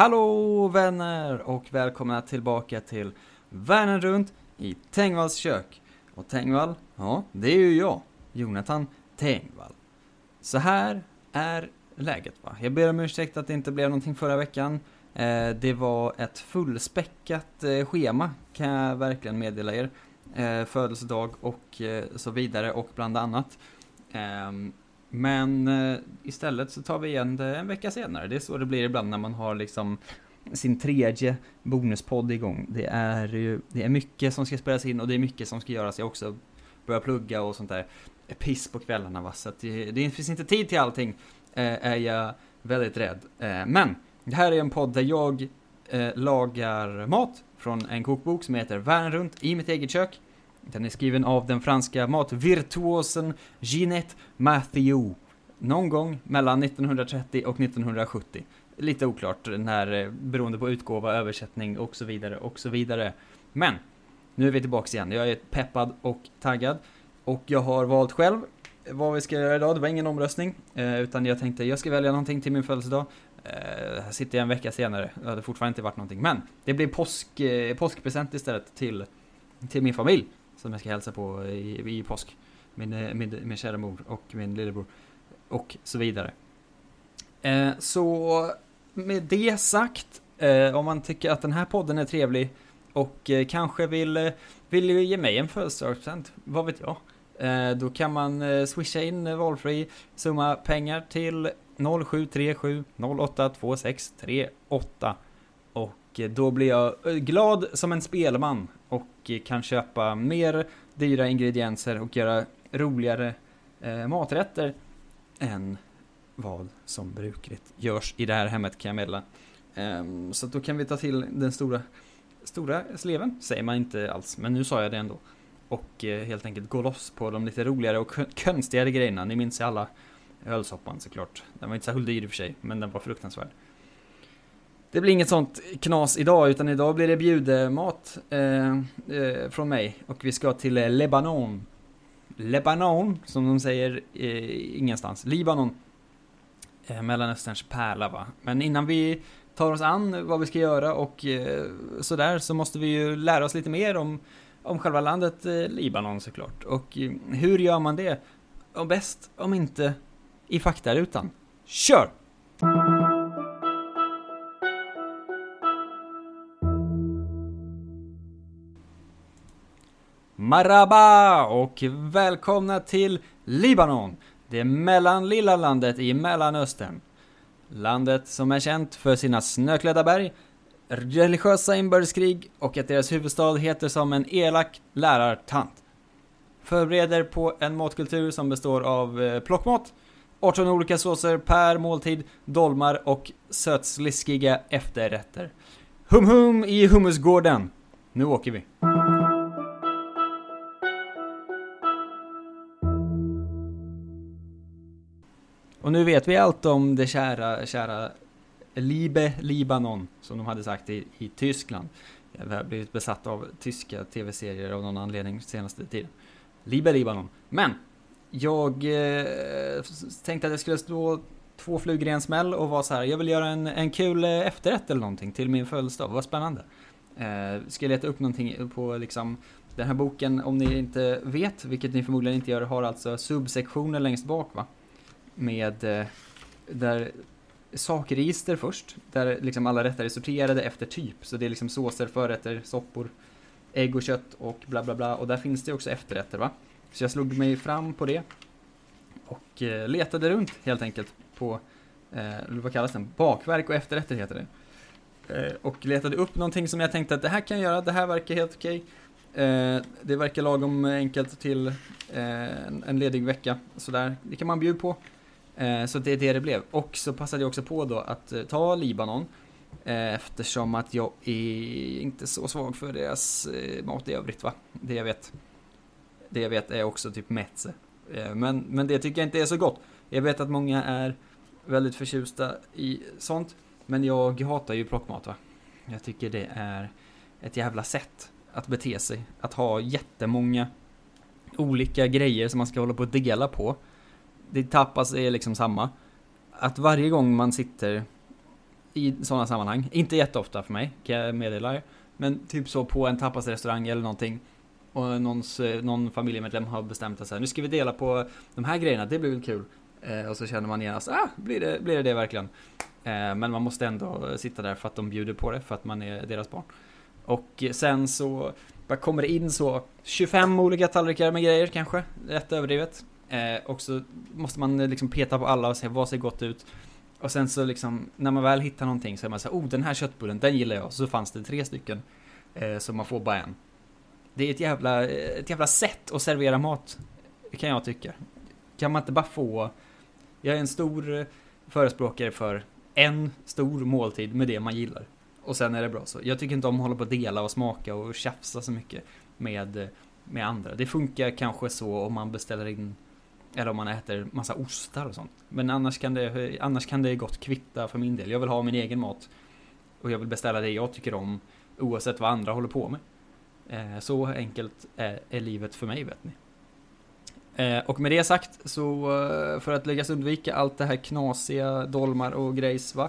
Hallå vänner och välkomna tillbaka till Världen runt i Tengvalls kök. Och Tengvall, ja, det är ju jag, Jonathan Tengvall. Så här är läget va. Jag ber om ursäkt att det inte blev någonting förra veckan. Eh, det var ett fullspäckat eh, schema kan jag verkligen meddela er. Eh, födelsedag och eh, så vidare och bland annat. Ehm, men eh, istället så tar vi igen det en vecka senare. Det är så det blir ibland när man har liksom sin tredje bonuspodd igång. Det är ju, det är mycket som ska spelas in och det är mycket som ska göras. Jag också börjar plugga och sånt där. Piss på kvällarna va, så att det, det finns inte tid till allting. Eh, är jag väldigt rädd. Eh, men, det här är en podd där jag eh, lagar mat från en kokbok som heter Världen runt i mitt eget kök. Den är skriven av den franska matvirtuosen Ginette Mathieu. Någon gång mellan 1930 och 1970. Lite oklart när, eh, beroende på utgåva, översättning och så vidare och så vidare. Men, nu är vi tillbaks igen. Jag är peppad och taggad. Och jag har valt själv vad vi ska göra idag. Det var ingen omröstning. Eh, utan jag tänkte, jag ska välja någonting till min födelsedag. Eh, här sitter jag en vecka senare. Det hade fortfarande inte varit någonting. Men, det blir påsk, påskpresent istället till, till min familj. Som jag ska hälsa på i, i påsk. Min, eh, min, min kära mor och min lillebror. Och så vidare. Eh, så med det sagt, eh, om man tycker att den här podden är trevlig och eh, kanske vill, eh, vill ge mig en födelsedagspresent, vad vet jag? Eh, då kan man eh, swisha in eh, valfri summa pengar till 0737 082638 och eh, då blir jag eh, glad som en spelman och kan köpa mer dyra ingredienser och göra roligare eh, maträtter än vad som brukligt görs i det här hemmet kan jag meddela. Um, så då kan vi ta till den stora, stora sleven, säger man inte alls, men nu sa jag det ändå. Och eh, helt enkelt gå loss på de lite roligare och konstigare grejerna. Ni minns ju alla ölsoppan såklart. Den var inte särskilt dyr i och för sig, men den var fruktansvärd. Det blir inget sånt knas idag, utan idag blir det bjudemat eh, eh, från mig. Och vi ska till eh, Lebanon. Lebanon, som de säger eh, ingenstans. Libanon. Eh, Mellanösterns pärla va. Men innan vi tar oss an vad vi ska göra och eh, sådär så måste vi ju lära oss lite mer om, om själva landet eh, Libanon såklart. Och eh, hur gör man det? Och bäst om inte i faktarutan. Kör! Maraba och välkomna till Libanon, det mellanlilla landet i Mellanöstern. Landet som är känt för sina snöklädda berg, religiösa inbördeskrig och att deras huvudstad heter som en elak lärartant. Förbereder på en matkultur som består av eh, plockmat, 18 olika såser per måltid, dolmar och sötsliskiga efterrätter. Hum hum i hummusgården. Nu åker vi. Och nu vet vi allt om det kära, kära Libe Libanon, som de hade sagt i, i Tyskland. Jag har blivit besatt av tyska tv-serier av någon anledning senaste tiden. Libe Libanon. Men, jag eh, tänkte att jag skulle slå två flugor i en smäll och vara så här. jag vill göra en, en kul eh, efterrätt eller någonting till min födelsedag. Vad spännande. Eh, ska leta upp någonting på liksom den här boken, om ni inte vet, vilket ni förmodligen inte gör, har alltså subsektioner längst bak va? Med eh, där sakregister först, där liksom alla rätter är sorterade efter typ. Så det är liksom såser, förrätter, soppor, ägg och kött och bla bla bla. Och där finns det också efterrätter va. Så jag slog mig fram på det och eh, letade runt helt enkelt på, eh, vad kallas den? Bakverk och efterrätter heter det. Eh, och letade upp någonting som jag tänkte att det här kan jag göra, det här verkar helt okej. Eh, det verkar lagom enkelt till eh, en ledig vecka. Sådär, det kan man bjuda på. Eh, så det är det det blev. Och så passade jag också på då att eh, ta Libanon. Eh, eftersom att jag är inte så svag för deras mat i övrigt va. Det jag vet. Det jag vet är också typ metze. Men, men det tycker jag inte är så gott. Jag vet att många är väldigt förtjusta i sånt. Men jag hatar ju plockmat va. Jag tycker det är ett jävla sätt att bete sig. Att ha jättemånga olika grejer som man ska hålla på att dela på. Det tapas är liksom samma. Att varje gång man sitter i sådana sammanhang, inte jätteofta för mig, kan jag meddela er, men typ så på en tapasrestaurang eller någonting och någons, eh, någon familjemedlem har bestämt sig nu ska vi dela på de här grejerna, det blir väl kul. Eh, och så känner man genast, ah, blir det, blir det det verkligen? Eh, men man måste ändå sitta där för att de bjuder på det, för att man är deras barn. Och sen så bara kommer det in så 25 olika tallrikar med grejer kanske, rätt överdrivet. Eh, och så måste man eh, liksom peta på alla och se vad ser gott ut. Och sen så liksom, när man väl hittar någonting så är man såhär, oh den här köttbullen, den gillar jag. Så fanns det tre stycken. Eh, så man får bara en. Det är ett jävla, eh, ett jävla sätt att servera mat, kan jag tycka. Kan man inte bara få... Jag är en stor eh, förespråkare för en stor måltid med det man gillar. Och sen är det bra så. Jag tycker inte om att hålla på att dela och smaka och tjafsa så mycket med, med andra. Det funkar kanske så om man beställer in eller om man äter massa ostar och sånt. Men annars kan det, annars kan det gott kvitta för min del. Jag vill ha min egen mat. Och jag vill beställa det jag tycker om oavsett vad andra håller på med. Eh, så enkelt är, är livet för mig vet ni. Eh, och med det sagt så eh, för att lyckas undvika allt det här knasiga dolmar och grejs va.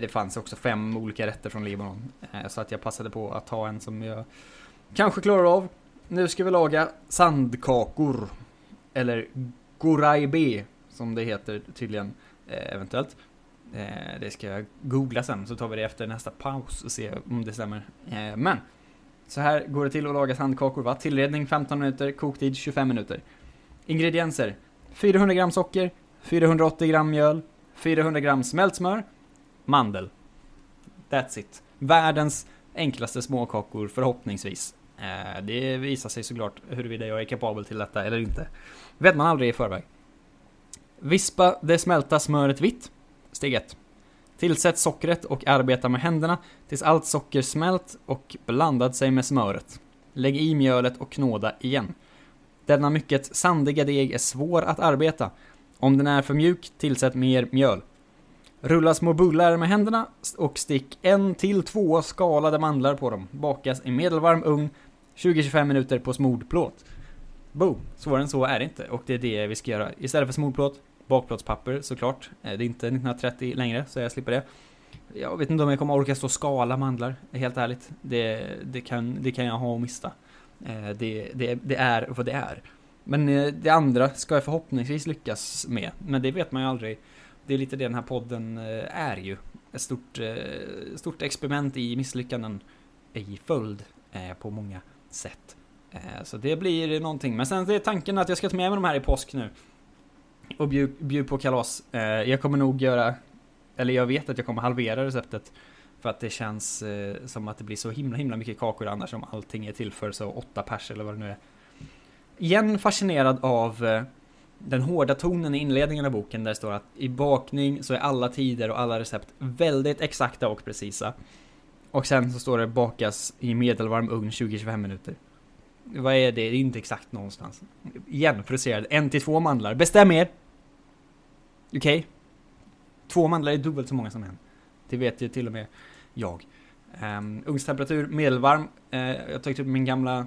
Det fanns också fem olika rätter från Libanon. Så att jag passade på att ta en som jag kanske klarar av. Nu ska vi laga sandkakor. Eller Goraibe, som det heter tydligen, eh, eventuellt. Eh, det ska jag googla sen, så tar vi det efter nästa paus och se om det stämmer. Eh, men, så här går det till att laga sandkakor va? Tillredning 15 minuter, koktid 25 minuter. Ingredienser. 400 gram socker, 480 gram mjöl, 400 gram smält smör, mandel. That's it. Världens enklaste småkakor förhoppningsvis. Eh, det visar sig såklart huruvida jag är kapabel till detta eller inte. vet man aldrig i förväg. Vispa det smälta smöret vitt. Steg 1. Tillsätt sockret och arbeta med händerna tills allt socker smält och blandat sig med smöret. Lägg i mjölet och knåda igen. Denna mycket sandiga deg är svår att arbeta. Om den är för mjuk, tillsätt mer mjöl. Rulla små bullar med händerna och stick en till två skalade mandlar på dem. Bakas i medelvarm ugn 20-25 minuter på smord plåt. Boom! Svårare än så är det inte och det är det vi ska göra. Istället för smordplåt, bakplåtspapper såklart. Eh, det är inte 1930 längre så jag slipper det. Jag vet inte om jag kommer orka stå och skala mandlar, helt ärligt. Det, det, kan, det kan jag ha och mista. Eh, det, det, det är vad det är. Men eh, det andra ska jag förhoppningsvis lyckas med. Men det vet man ju aldrig. Det är lite det den här podden är ju. Ett stort, stort experiment i misslyckanden i följd på många sätt. Eh, så det blir någonting. Men sen är tanken att jag ska ta med mig de här i påsk nu. Och bjuda bjud på kalas. Eh, jag kommer nog göra, eller jag vet att jag kommer halvera receptet för att det känns eh, som att det blir så himla himla mycket kakor annars om allting är till för så åtta pers eller vad det nu är. Igen fascinerad av den hårda tonen i inledningen av boken där det står att i bakning så är alla tider och alla recept väldigt exakta och precisa. Och sen så står det bakas i medelvarm ugn 20-25 minuter. Vad är det? Det är inte exakt någonstans. Igen frustrerad. En till två mandlar. Bestäm er! Okej? Okay. Två mandlar är dubbelt så många som en. Det vet ju till och med jag. Ehm, um, ugnstemperatur medelvarm. Uh, jag har tagit upp min gamla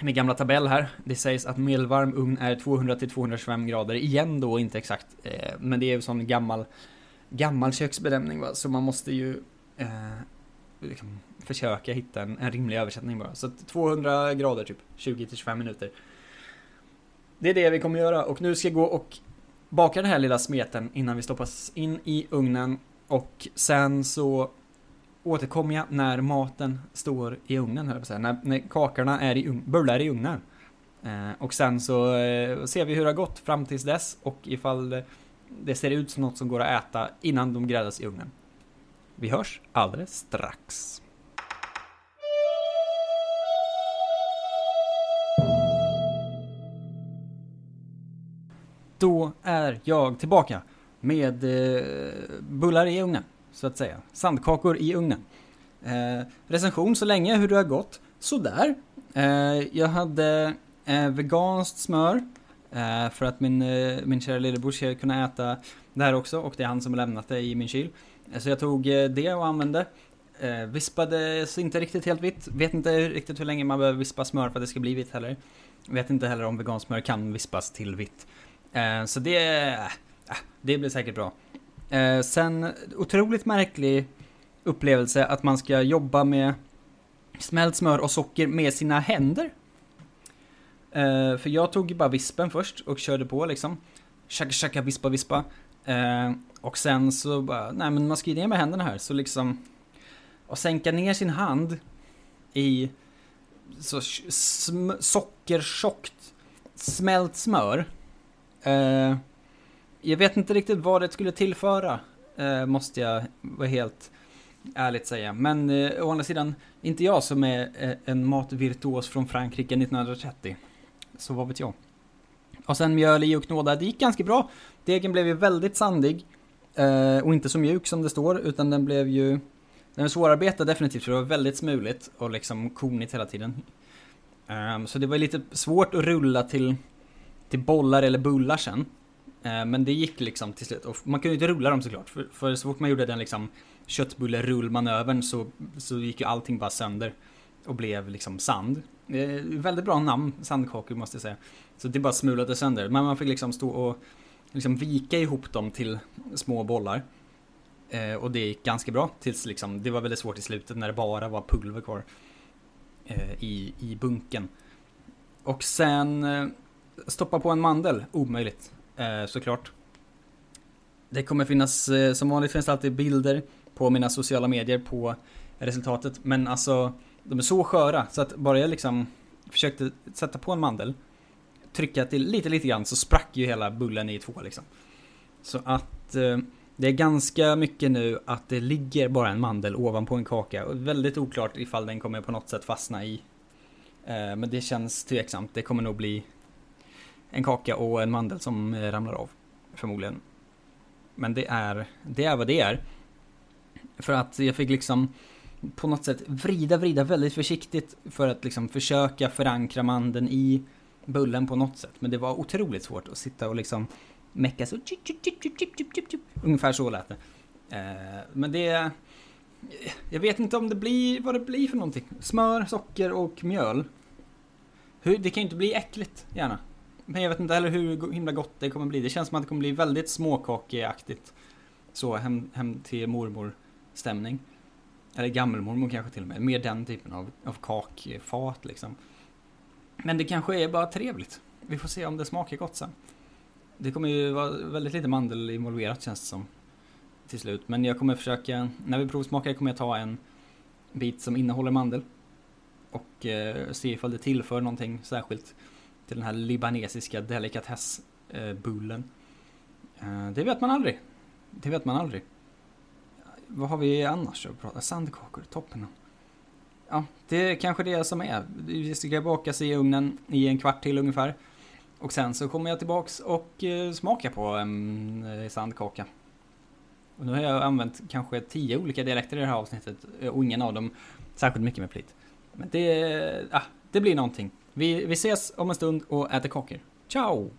min gamla tabell här. Det sägs att medelvarm ugn är 200 till 225 grader. Igen då, inte exakt. Uh, men det är ju sån gammal, gammal köksbenämning va. Så man måste ju eh, liksom försöka hitta en, en, rimlig översättning bara. Så 200 grader typ, 20 till 25 minuter. Det är det vi kommer göra och nu ska jag gå och baka den här lilla smeten innan vi stoppas in i ugnen och sen så återkommer jag när maten står i ugnen, höll jag på säga. När, när kakorna är i ugn, bullar i ugnen. Eh, och sen så eh, ser vi hur det har gått fram tills dess och ifall det ser ut som något som går att äta innan de gräddas i ugnen. Vi hörs alldeles strax. Då är jag tillbaka med eh, bullar i ugnen, så att säga. Sandkakor i ugnen. Eh, recension så länge, hur det har gått. Sådär. Eh, jag hade eh, veganskt smör. Eh, för att min, eh, min kära lillebror ska kunna äta det här också och det är han som har lämnat det i min kyl. Eh, så jag tog eh, det och använde. Eh, vispades inte riktigt helt vitt. Vet inte riktigt hur länge man behöver vispa smör för att det ska bli vitt heller. Vet inte heller om vegansmör kan vispas till vitt. Eh, så det, äh, det blir säkert bra. Eh, sen, otroligt märklig upplevelse att man ska jobba med smält smör och socker med sina händer. Uh, för jag tog ju bara vispen först och körde på liksom. Tjacka, tjacka, vispa, vispa. Uh, och sen så bara, nej men man ska ju ner med händerna här, så liksom... Och sänka ner sin hand i så sm sockertjockt smält smör. Uh, jag vet inte riktigt vad det skulle tillföra, måste jag vara helt ärligt säga. Men eh, å andra sidan, inte jag som är eh, en matvirtuos från Frankrike 1930. Så vad vet jag. Och sen mjöl i och knåda, det gick ganska bra. Degen blev ju väldigt sandig. Eh, och inte så mjuk som det står, utan den blev ju... Den är svårarbetad definitivt, för det var väldigt smuligt och liksom konigt hela tiden. Um, så det var lite svårt att rulla till, till bollar eller bullar sen. Uh, men det gick liksom till slut. Och man kunde inte rulla dem såklart, för, för så fort man gjorde den liksom köttbullerullmanövern så, så gick ju allting bara sönder. Och blev liksom sand. Väldigt bra namn, sandkakor måste jag säga. Så det bara smulade sönder. Men man fick liksom stå och liksom vika ihop dem till små bollar. Eh, och det gick ganska bra tills liksom, det var väldigt svårt i slutet när det bara var pulver kvar eh, i, i bunken. Och sen eh, stoppa på en mandel, omöjligt eh, såklart. Det kommer finnas, eh, som vanligt finns det alltid bilder på mina sociala medier på resultatet. Men alltså, de är så sköra så att bara jag liksom försökte sätta på en mandel, trycka till lite, lite grann så sprack ju hela bullen i två liksom. Så att eh, det är ganska mycket nu att det ligger bara en mandel ovanpå en kaka. Och väldigt oklart ifall den kommer på något sätt fastna i. Eh, men det känns tveksamt. Det kommer nog bli en kaka och en mandel som eh, ramlar av. Förmodligen. Men det är, det är vad det är. För att jag fick liksom på något sätt vrida, vrida väldigt försiktigt för att liksom försöka förankra mandeln i bullen på något sätt. Men det var otroligt svårt att sitta och liksom mecka så... Ungefär så lät det. Eh, men det... Jag vet inte om det blir vad det blir för någonting. Smör, socker och mjöl. Hur, det kan ju inte bli äckligt, gärna. Men jag vet inte heller hur himla gott det kommer bli. Det känns som att det kommer bli väldigt småkakeaktigt. Så hem, hem till mormor stämning. Eller gammelmormor kanske till och med. Mer den typen av, av kakfat liksom. Men det kanske är bara trevligt. Vi får se om det smakar gott sen. Det kommer ju vara väldigt lite mandel involverat känns det som. Till slut. Men jag kommer försöka, när vi provsmakar kommer jag ta en bit som innehåller mandel. Och eh, se ifall det tillför någonting särskilt till den här libanesiska delikatessbullen. Eh, det vet man aldrig. Det vet man aldrig. Vad har vi annars att prata? Sandkakor, toppen. Ja, det är kanske det som är. Vi ska bakas i ugnen i en kvart till ungefär. Och sen så kommer jag tillbaks och eh, smakar på en eh, sandkaka. Och nu har jag använt kanske tio olika dialekter i det här avsnittet eh, och ingen av dem särskilt mycket med flit. Men det, ah, det blir någonting. Vi, vi ses om en stund och äter kakor. Ciao!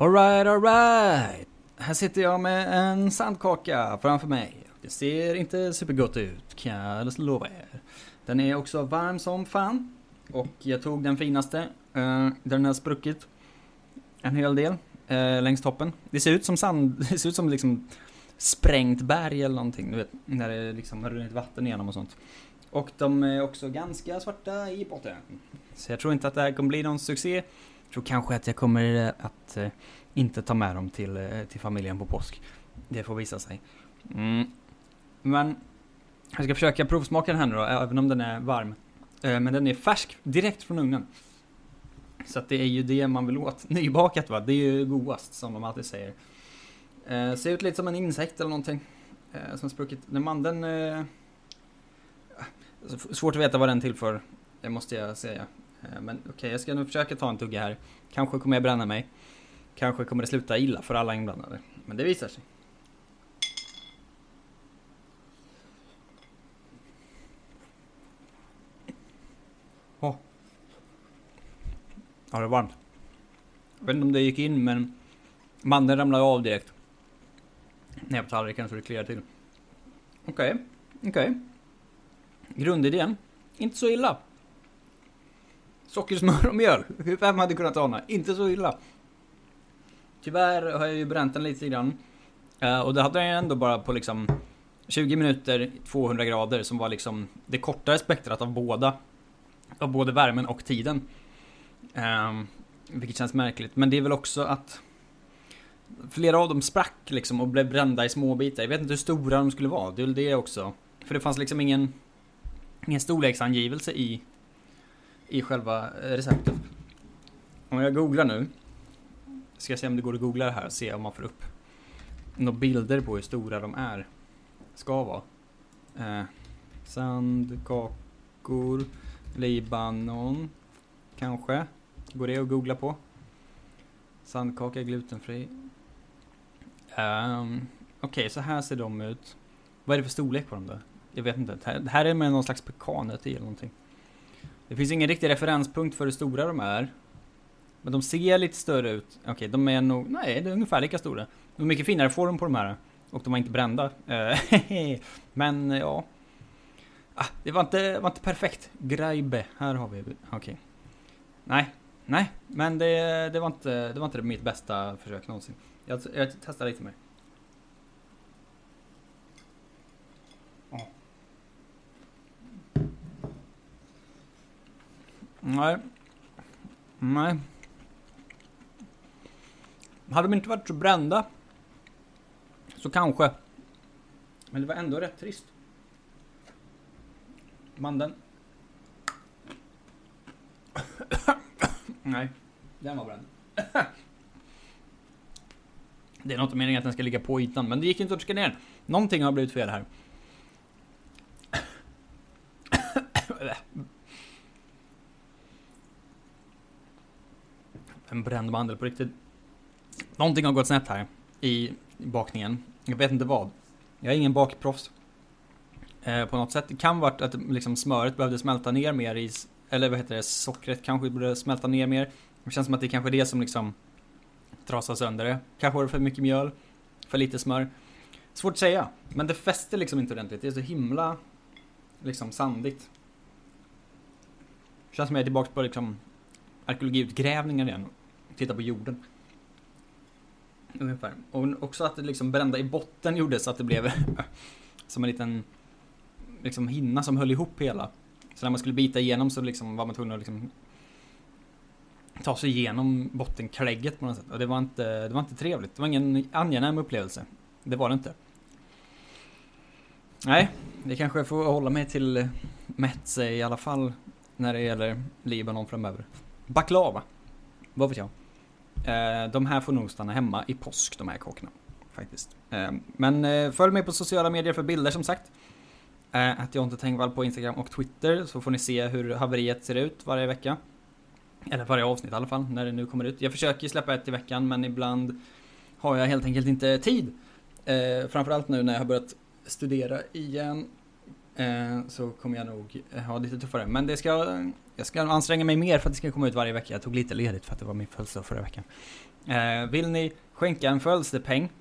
Alright, alright! Här sitter jag med en sandkaka framför mig. Det ser inte supergott ut, kan jag lova er. Den är också varm som fan. Och jag tog den finaste, eh, den har spruckit en hel del eh, längs toppen. Det ser ut som sand, det ser ut som liksom sprängt berg eller någonting, du vet, när det liksom har runnit vatten igenom och sånt. Och de är också ganska svarta i botten. Så jag tror inte att det här kommer bli någon succé. Jag tror kanske att jag kommer eh, att eh, inte ta med dem till, eh, till familjen på påsk. Det får visa sig. Mm. Men jag ska försöka provsmaka den här nu då, även om den är varm. Eh, men den är färsk, direkt från ugnen. Så att det är ju det man vill åt. Nybakat va, det är ju godast som de alltid säger. Eh, ser ut lite som en insekt eller någonting. Eh, som spruckit. Den mandeln... Eh, svårt att veta vad den tillför, det måste jag säga. Eh, men okej, okay, jag ska nu försöka ta en tugga här. Kanske kommer jag bränna mig. Kanske kommer det sluta illa för alla inblandade. Men det visar sig. Ja, det är varmt. Jag vet inte om det gick in, men mandeln ramlade av direkt. Ner på tallriken så det kliar till. Okej, okej. Grundidén, inte så illa. Socker, smör och mjöl. Vem hade kunnat ana? Inte så illa. Tyvärr har jag ju bränt den lite grann. Eh, och det hade jag ändå bara på liksom 20 minuter, 200 grader som var liksom det kortare spektrat av båda. Av både värmen och tiden. Ehm, vilket känns märkligt. Men det är väl också att flera av dem sprack liksom och blev brända i små bitar. Jag vet inte hur stora de skulle vara. Det är väl det också. För det fanns liksom ingen, ingen storleksangivelse i, i själva eh, receptet. Om jag googlar nu. Ska jag se om det går att googla det här och se om man får upp några bilder på hur stora de är. Ska vara. Eh, sandkakor, Libanon, kanske. Går det att googla på? Sandkaka glutenfri. Um, Okej, okay, så här ser de ut. Vad är det för storlek på dem då? Jag vet inte. Det här är med någon slags pekanet i eller någonting. Det finns ingen riktig referenspunkt för hur stora de är. Men de ser lite större ut. Okej, okay, de är nog... Nej, de är ungefär lika stora. De är mycket finare form på de här. Och de var inte brända. Eh, men ja. Ah, det var inte, var inte perfekt. Greibe. Här har vi... Okej. Okay. Nej, Nej, men det, det, var inte, det var inte mitt bästa försök någonsin. Jag, jag testar lite mer. Nej. Nej. Hade de inte varit så brända så kanske. Men det var ändå rätt trist. Mandeln. Nej, den var bränd. det är något meningen att den ska ligga på ytan, men det gick inte att trycka ner den. Någonting har blivit fel här. En bränd mandel på riktigt. Någonting har gått snett här i bakningen. Jag vet inte vad. Jag är ingen bakproffs. Eh, på något sätt. Det kan varit att liksom smöret behövde smälta ner mer i eller vad heter det, sockret kanske borde smälta ner mer. Det känns som att det kanske är det som liksom trasar sönder det. Kanske var det för mycket mjöl, för lite smör. Svårt att säga, men det fäster liksom inte ordentligt. Det är så himla liksom sandigt. Det känns som att jag är tillbaka på liksom arkeologiutgrävningar igen. Titta på jorden. Ungefär. Och också att det liksom brända i botten gjorde så att det blev som en liten liksom hinna som höll ihop hela. Så när man skulle bita igenom så liksom var man tvungen att liksom ta sig igenom bottenklägget på något sätt. Och det var inte, det var inte trevligt. Det var ingen angenäm upplevelse. Det var det inte. Nej, det kanske får hålla mig till Metze i alla fall när det gäller Libanon framöver. Baklava, vad vet jag. Eh, de här får nog stanna hemma i påsk, de här kakorna. Faktiskt. Eh, men eh, följ mig på sociala medier för bilder som sagt. Att jag Jonte Tengvall på Instagram och Twitter så får ni se hur haveriet ser ut varje vecka. Eller varje avsnitt i alla fall, när det nu kommer ut. Jag försöker släppa ett i veckan men ibland har jag helt enkelt inte tid. Eh, framförallt nu när jag har börjat studera igen. Eh, så kommer jag nog ha lite tuffare. Men det ska, jag ska anstränga mig mer för att det ska komma ut varje vecka. Jag tog lite ledigt för att det var min födelsedag förra veckan. Eh, vill ni skänka en födelsedagspeng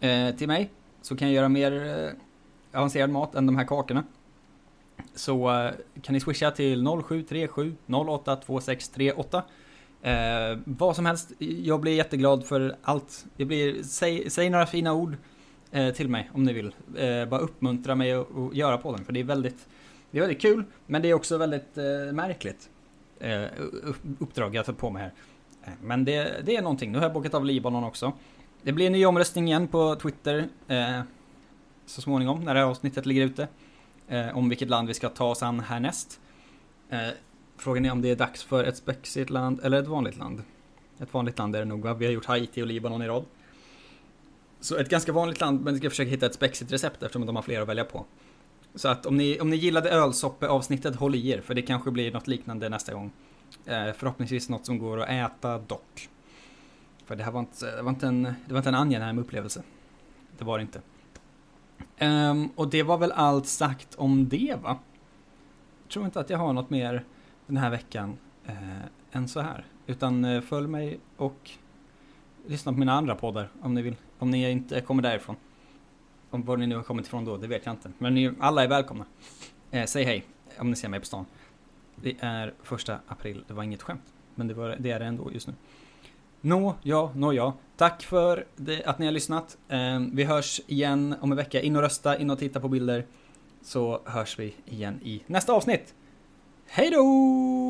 eh, till mig så kan jag göra mer eh, avancerad mat än de här kakorna. Så eh, kan ni swisha till 0737 082638. Eh, vad som helst, jag blir jätteglad för allt. Jag blir, säg, säg några fina ord Eh, till mig om ni vill. Eh, bara uppmuntra mig att göra podden för det är väldigt, det är väldigt kul, men det är också väldigt eh, märkligt eh, uppdrag jag tar på mig här. Eh, men det, det är någonting, nu har jag bokat av Libanon också. Det blir en ny omröstning igen på Twitter eh, så småningom när det här avsnittet ligger ute. Eh, om vilket land vi ska ta oss an härnäst. Eh, frågan är om det är dags för ett spexigt land eller ett vanligt land. Ett vanligt land är det nog va? Vi har gjort Haiti och Libanon i rad. Så ett ganska vanligt land, men vi ska försöka hitta ett spexigt recept eftersom de har fler att välja på. Så att om ni, om ni gillade ölsoppeavsnittet, håll i er, för det kanske blir något liknande nästa gång. Eh, förhoppningsvis något som går att äta dock. För det här var inte, det var inte, en, det var inte en angenäm upplevelse. Det var det inte. Um, och det var väl allt sagt om det va? Jag tror inte att jag har något mer den här veckan eh, än så här. Utan eh, följ mig och lyssna på mina andra poddar om ni vill. Om ni inte kommer därifrån. Om var ni nu har kommit ifrån då, det vet jag inte. Men ni, alla är välkomna. Eh, säg hej om ni ser mig på stan. Det är första april, det var inget skämt. Men det, var, det är det ändå just nu. Nå, ja, nå ja. Tack för det, att ni har lyssnat. Eh, vi hörs igen om en vecka. In och rösta, in och titta på bilder. Så hörs vi igen i nästa avsnitt. Hej då!